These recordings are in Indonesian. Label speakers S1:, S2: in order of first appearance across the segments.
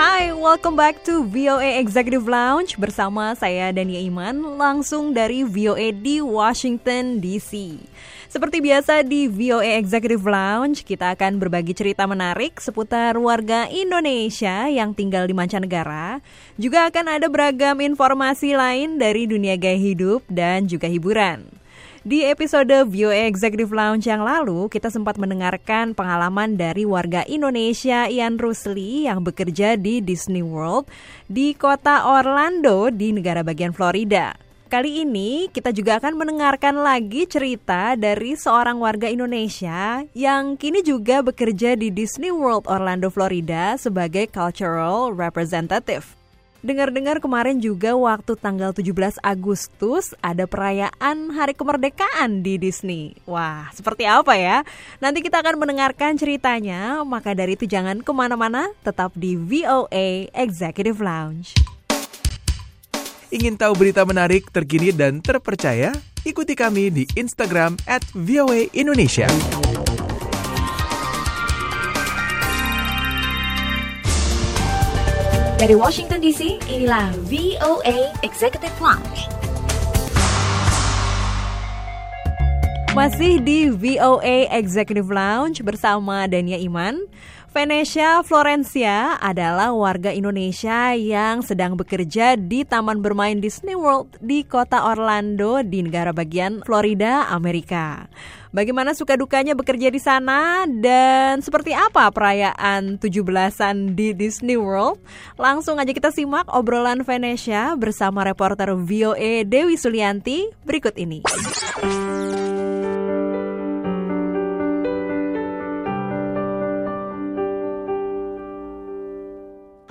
S1: Hai, welcome back to VOA Executive Lounge bersama saya Dania Iman langsung dari VOA di Washington DC. Seperti biasa di VOA Executive Lounge, kita akan berbagi cerita menarik seputar warga Indonesia yang tinggal di mancanegara. Juga akan ada beragam informasi lain dari dunia gaya hidup dan juga hiburan. Di episode VOA Executive Lounge yang lalu, kita sempat mendengarkan pengalaman dari warga Indonesia Ian Rusli yang bekerja di Disney World di kota Orlando di negara bagian Florida. Kali ini kita juga akan mendengarkan lagi cerita dari seorang warga Indonesia yang kini juga bekerja di Disney World Orlando, Florida sebagai cultural representative. Dengar-dengar kemarin juga waktu tanggal 17 Agustus ada perayaan Hari Kemerdekaan di Disney. Wah, seperti apa ya? Nanti kita akan mendengarkan ceritanya, maka dari itu jangan ke mana-mana, tetap di VOA Executive Lounge.
S2: Ingin tahu berita menarik, terkini, dan terpercaya? Ikuti kami di Instagram at Indonesia.
S3: Dari Washington DC, inilah VOA Executive Lounge.
S1: Masih di VOA Executive Lounge bersama Dania Iman. Venetia Florencia adalah warga Indonesia yang sedang bekerja di Taman Bermain Disney World di kota Orlando di negara bagian Florida, Amerika. Bagaimana suka dukanya bekerja di sana dan seperti apa perayaan 17-an di Disney World? Langsung aja kita simak obrolan Venetia bersama reporter VOA Dewi Sulianti berikut ini.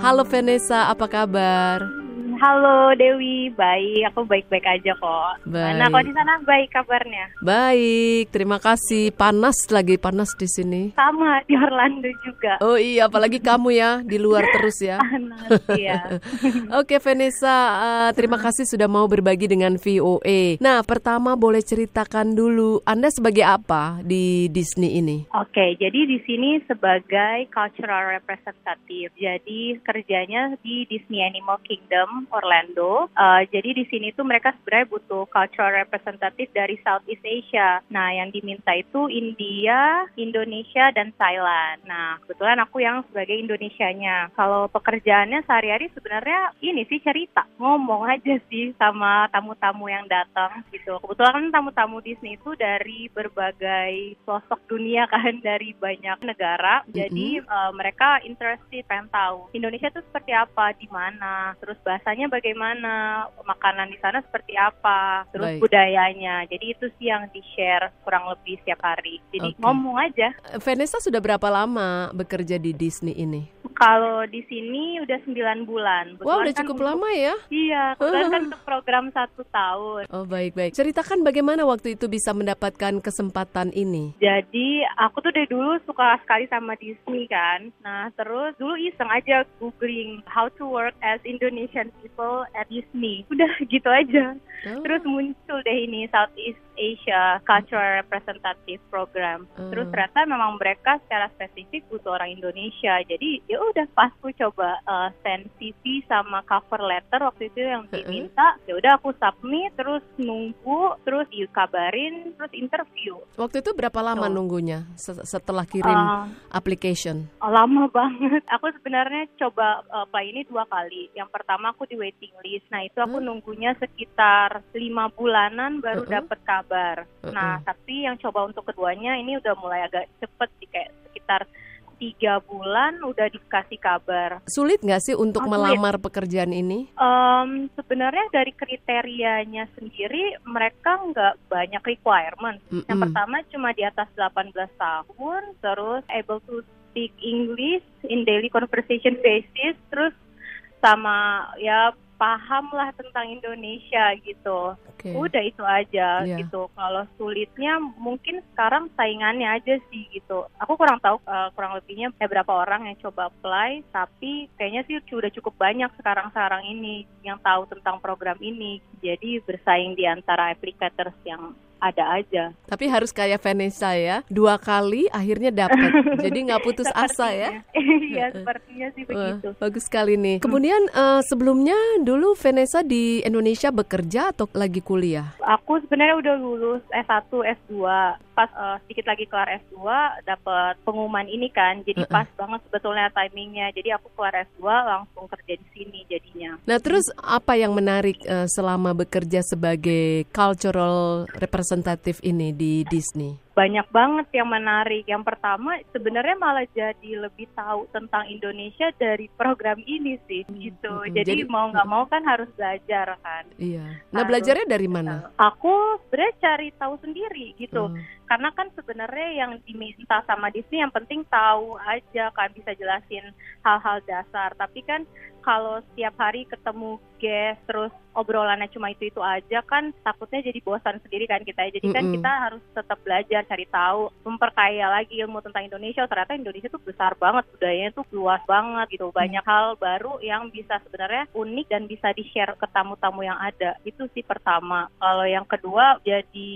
S1: Halo Vanessa, apa kabar?
S4: Halo Dewi, baik. Aku baik-baik aja kok.
S1: Baik.
S4: Nah, kok di sana baik kabarnya?
S1: Baik, terima kasih. Panas lagi, panas di sini.
S4: Sama di Orlando juga.
S1: Oh iya, apalagi kamu ya di luar terus ya.
S4: Panas, iya.
S1: Oke Vanessa, eh, terima kasih sudah mau berbagi dengan VOA. Nah, pertama boleh ceritakan dulu Anda sebagai apa di Disney ini?
S4: Oke, jadi di sini sebagai cultural representative. Jadi kerjanya di Disney Animal Kingdom Orlando. Uh, jadi di sini tuh mereka sebenarnya butuh cultural representative dari Southeast Asia. Nah, yang diminta itu India, Indonesia, dan Thailand. Nah, kebetulan aku yang sebagai Indonesianya. Kalau pekerjaannya sehari-hari sebenarnya ini sih cerita, ngomong aja sih sama tamu-tamu yang datang gitu. Kebetulan kan tamu-tamu Disney itu dari berbagai pelosok dunia kan, dari banyak negara. Jadi uh, mereka interested, pengen tahu Indonesia itu seperti apa, di mana, terus bahasanya bagaimana, makanan di sana seperti apa, terus
S1: Baik.
S4: budayanya. Jadi itu sih yang di-share kurang lebih setiap hari. Jadi
S1: Oke.
S4: ngomong aja.
S1: Vanessa sudah berapa lama bekerja di Disney ini?
S4: Kalau di sini udah 9 bulan.
S1: Wah,
S4: Kebetulan
S1: udah
S4: kan
S1: cukup
S4: untuk-
S1: lama ya.
S4: Iya, kebetulan kan untuk program satu tahun.
S1: Oh, baik-baik. Ceritakan bagaimana waktu itu bisa mendapatkan kesempatan ini?
S4: Jadi aku tuh dari dulu suka sekali sama Disney kan. Nah terus dulu iseng aja googling how to work as Indonesian people at Disney. Udah gitu aja.
S1: Oh.
S4: Terus muncul deh ini Southeast Asia Cultural Representative Program.
S1: Hmm.
S4: Terus ternyata memang mereka secara spesifik butuh orang Indonesia. Jadi ya udah pas aku coba uh, send CV sama cover letter waktu itu yang diminta. Ya udah aku submit terus nunggu terus dikabarin terus interview.
S1: Waktu itu berapa lama
S4: Tuh.
S1: nunggunya se- setelah kirim
S4: Uh,
S1: application?
S4: Oh, lama banget. Aku sebenarnya coba uh, apply ini dua kali. Yang pertama aku di waiting list. Nah itu aku
S1: Hmm.
S4: nunggunya sekitar lima bulanan baru
S1: Uh-uh.
S4: dapat kabar.
S1: Uh-uh.
S4: Nah tapi yang coba untuk keduanya ini udah mulai agak cepet sih kayak sekitar tiga bulan udah dikasih kabar.
S1: Sulit nggak sih untuk
S4: Oh, sulit.
S1: melamar pekerjaan ini?
S4: Em, sebenarnya dari kriterianya sendiri mereka nggak banyak requirement. Yang
S1: Mm-mm.
S4: pertama cuma di atas 18 tahun, terus able to speak English in daily conversation basis, terus sama ya paham lah tentang Indonesia gitu.
S5: Oke.
S4: Udah itu aja
S5: Iya.
S4: gitu. Kalau sulitnya mungkin sekarang saingannya aja sih gitu. Aku kurang tahu uh, kurang lebihnya eh, berapa orang yang coba apply, tapi kayaknya sih udah cukup banyak sekarang-sekarang ini yang tahu tentang program ini. Jadi bersaing di antara applicators yang ada aja.
S5: Tapi harus kayak Vanessa ya, dua kali akhirnya dapat. Jadi nggak putus asa ya.
S4: Iya, sepertinya sih
S5: Wah,
S4: begitu.
S5: bagus sekali nih. Kemudian eh, sebelumnya dulu Vanessa di Indonesia bekerja atau lagi kuliah?
S4: Aku sebenarnya udah lulus S1, S2. Pas eh, sedikit lagi kelar S2 dapat pengumuman ini kan. Jadi
S5: Heeh.
S4: pas banget sebetulnya timingnya. Jadi aku kelar S2 langsung kerja di sini jadinya.
S5: Nah, terus apa yang menarik eh, selama bekerja sebagai cultural representative ini di Disney?
S4: Banyak banget yang menarik. Yang pertama sebenarnya malah jadi lebih tahu tentang Indonesia dari program ini sih gitu.
S5: mm,
S4: Jadi,
S5: jadi-
S4: mau nggak mau kan harus belajar kan.
S5: Iya. Nah,
S4: Harus.
S5: belajarnya dari mana?
S4: Aku sebenarnya cari tahu sendiri gitu.
S5: Oh.
S4: Karena kan sebenarnya yang diminta sama Disney yang penting tahu aja kan bisa jelasin hal-hal dasar. Tapi kan kalau setiap hari ketemu guest terus obrolannya cuma itu itu aja kan takutnya jadi bosan sendiri kan kita jadi kan
S5: Mm-mm.
S4: kita harus tetap belajar cari tahu memperkaya lagi ilmu tentang Indonesia. Ternyata Indonesia tuh besar banget budayanya tuh luas banget gitu. Banyak hal baru yang bisa sebenarnya unik dan bisa di share ke tamu-tamu yang ada. Itu sih pertama. Kalau yang kedua jadi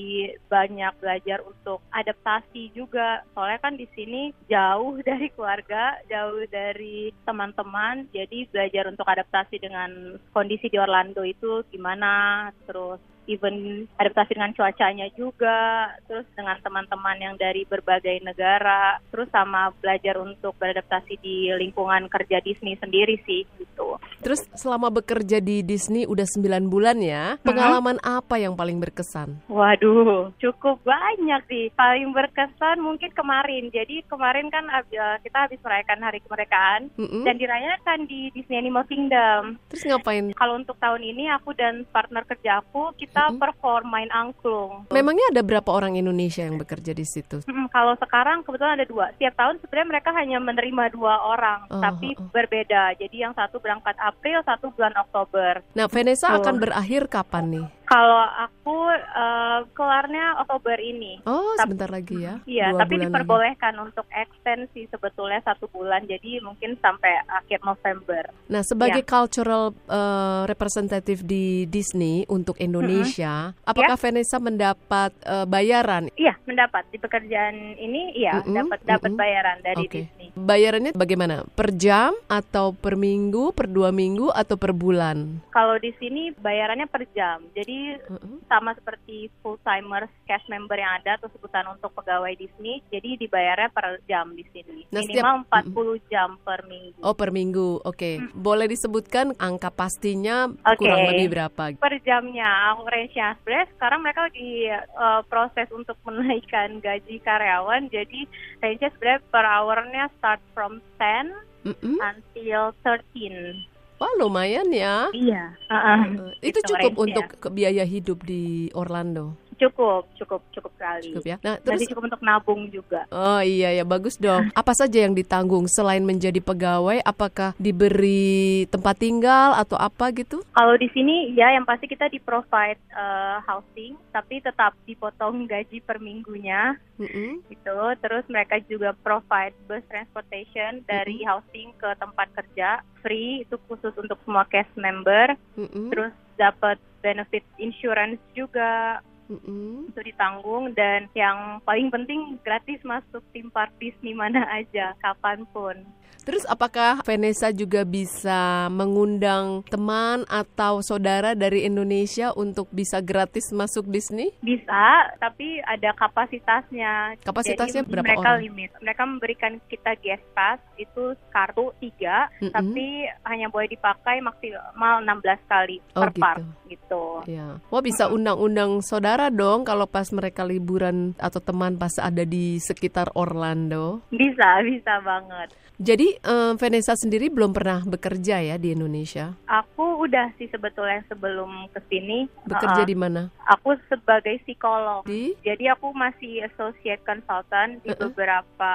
S4: banyak belajar untuk adaptasi juga. Soalnya kan di sini jauh dari keluarga jauh dari teman-teman. Jadi belajar untuk adaptasi dengan kondisi di Orlando itu gimana terus even adaptasi dengan cuacanya juga, terus dengan teman-teman yang dari berbagai negara, terus sama belajar untuk beradaptasi di lingkungan kerja Disney sendiri sih gitu.
S5: Terus selama bekerja di Disney udah 9 bulan ya, pengalaman apa yang paling berkesan?
S4: Waduh, cukup banyak sih. Paling berkesan mungkin kemarin. Jadi kemarin kan eh, kita habis merayakan hari kemerdekaan
S5: Mm-mm.
S4: dan dirayakan di Disney Animal Kingdom.
S5: Terus ngapain?
S4: Kalau untuk tahun ini aku dan partner kerja aku kita
S5: Mm-mm.
S4: perform main angklung.
S5: Memangnya ada berapa orang Indonesia yang bekerja di situ?
S4: Mm, kalau sekarang kebetulan ada dua. Setiap tahun sebenarnya mereka hanya menerima dua orang,
S5: Oh,
S4: tapi
S5: oh.
S4: berbeda. Jadi yang satu berangkat April, satu bulan Oktober.
S5: Nah, Vanessa
S4: Betul.
S5: akan berakhir kapan nih?
S4: Kalau aku eh, kelarnya Oktober ini.
S5: Oh,
S4: Tap-
S5: sebentar lagi ya.
S4: Iya, tapi
S5: bulan lagi.
S4: diperbolehkan untuk ekstensi sebetulnya satu bulan, jadi mungkin sampai akhir November.
S5: Nah, sebagai cultural uh, representative di Disney untuk Indonesia, apakah Vanessa mendapat uh, bayaran?
S4: Iya, mendapat di pekerjaan ini, iya
S5: Mm-mm,
S4: dapat dapat
S5: mm-mm.
S4: bayaran dari
S5: Oke.
S4: Disney.
S5: Bayarannya bagaimana? Per jam atau per minggu, per dua minggu atau per bulan?
S4: Kalau di sini bayarannya per jam, jadi
S5: Mm-mm.
S4: sama seperti full timers cash member yang ada atau sebutan untuk pegawai Disney jadi dibayarnya per jam di sini
S5: Nah,
S4: minimal
S5: setiap-
S4: 40 jam per minggu
S5: Oh, per minggu. Oke. Boleh disebutkan angka pastinya
S4: Oke.
S5: kurang lebih berapa?
S4: per jamnya aku range-nya sebenarnya sekarang mereka lagi eh, proses untuk menaikkan gaji karyawan jadi range-nya sebenarnya per hour-nya start from 10
S5: Mm-mm.
S4: until 13
S5: Wah, lumayan ya.
S4: iya.
S5: Uh, itu
S4: Itu
S5: cukup untuk ke- biaya hidup di Orlando.
S4: Cukup cukup cukup sekali
S5: Cukup ya. Nah,
S4: Nanti
S5: terus
S4: cukup untuk nabung juga
S5: Oh iya ya bagus dong. Apa saja yang ditanggung selain menjadi pegawai? Apakah diberi tempat tinggal atau apa gitu?
S4: Kalau di sini ya yang pasti kita di provide eh, housing, tapi tetap dipotong gaji per minggunya
S5: Mm-mm.
S4: gitu. Terus mereka juga provide bus transportation dari housing ke tempat kerja free itu khusus untuk semua cast member.
S5: Mm-mm.
S4: Terus dapat benefit insurance juga
S5: Mm-mm.
S4: itu ditanggung dan yang paling penting gratis masuk tim park Disney mana aja kapan pun.
S5: Terus apakah Vanessa juga bisa mengundang teman atau saudara dari Indonesia untuk bisa gratis masuk Disney?
S4: Bisa, tapi ada kapasitasnya.
S5: Kapasitasnya
S4: Jadi
S5: berapa
S4: mereka
S5: orang?
S4: limit. Mereka memberikan kita guest pass itu kartu tiga,
S5: Mm-mm.
S4: tapi hanya boleh dipakai maksimal 16 kali
S5: Oh,
S4: per
S5: gitu.
S4: park gitu.
S5: Ya. Wah bisa undang-undang saudara dong kalau pas mereka liburan atau teman pas ada di sekitar Orlando.
S4: Bisa, bisa banget.
S5: Jadi eh, Vanessa sendiri belum pernah bekerja ya di Indonesia.
S4: Aku udah sih sebetulnya sebelum ke sini
S5: Bekerja
S4: uh-uh.
S5: di mana?
S4: Aku sebagai psikolog.
S5: Di
S4: Jadi aku masih associate consultant di
S5: Uh-uh.
S4: beberapa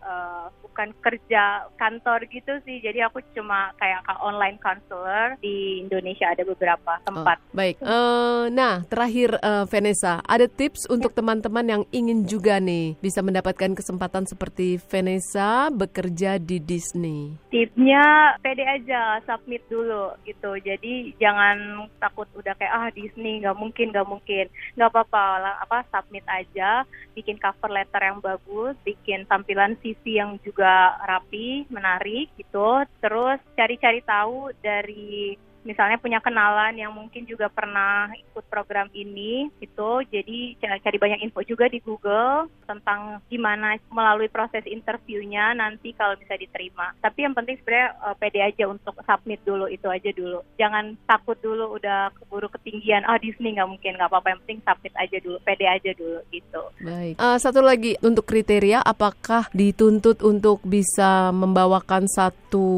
S4: eh, bukan kerja kantor gitu sih. Jadi aku cuma kayak ka- online counselor di Indonesia ada beberapa
S5: Oh,
S4: tempat.
S5: baik. Eh, nah, terakhir eh, Vanessa, ada tips untuk teman-teman yang ingin juga nih bisa mendapatkan kesempatan seperti Vanessa bekerja di Disney.
S4: Tipsnya pede aja, submit dulu gitu. Jadi jangan takut udah kayak ah Disney nggak mungkin nggak mungkin, nggak apa-apa lah, apa submit aja, bikin cover letter yang bagus, bikin tampilan CV yang juga rapi, menarik gitu. Terus cari-cari tahu dari misalnya punya kenalan yang mungkin juga pernah ikut program ini itu jadi ca- cari banyak info juga di Google tentang gimana melalui proses interviewnya nanti kalau bisa diterima. Tapi yang penting sebenarnya eh, pede aja untuk submit dulu itu aja dulu. Jangan takut dulu udah keburu ketinggian ah Disney nggak mungkin nggak apa-apa yang penting submit aja dulu pede aja dulu gitu.
S5: Baik. Eh, satu lagi untuk kriteria, apakah dituntut untuk bisa membawakan satu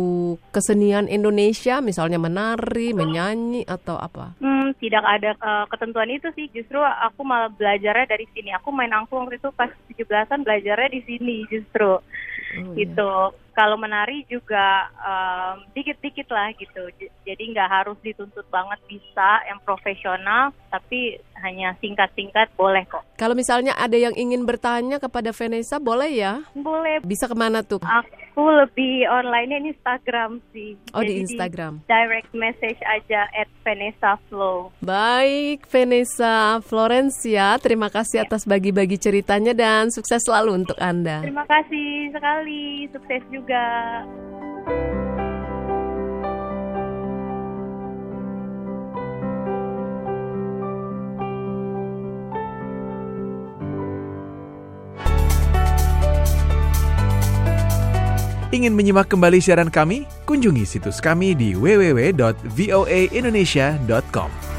S5: kesenian Indonesia, misalnya menari, menyanyi, atau apa?
S4: Hmm, tidak ada eh, ketentuan itu sih. Justru aku malah belajarnya dari sini. Aku main angklung waktu itu pas 17-an belajarnya di sini justru.
S5: Oh,
S4: gitu. Kalau menari juga dikit-dikit lah gitu. Jadi nggak harus dituntut banget bisa yang profesional, tapi hanya singkat-singkat boleh kok.
S5: Kalau misalnya ada yang ingin bertanya kepada Vanessa, boleh ya?
S4: Boleh.
S5: Bisa ke mana tuh?
S4: Aku lebih online di Instagram sih.
S5: Oh, di
S4: Jadi
S5: Instagram.
S4: direct message aja at Vanessa Flow.
S5: Baik, Vanessa Florencia, terima kasih atas bagi-bagi ceritanya dan sukses selalu untuk Anda.
S4: Terima kasih sekali, sukses juga.
S2: Ingin menyimak kembali siaran kami? Kunjungi situs kami di www.voaindonesia.com.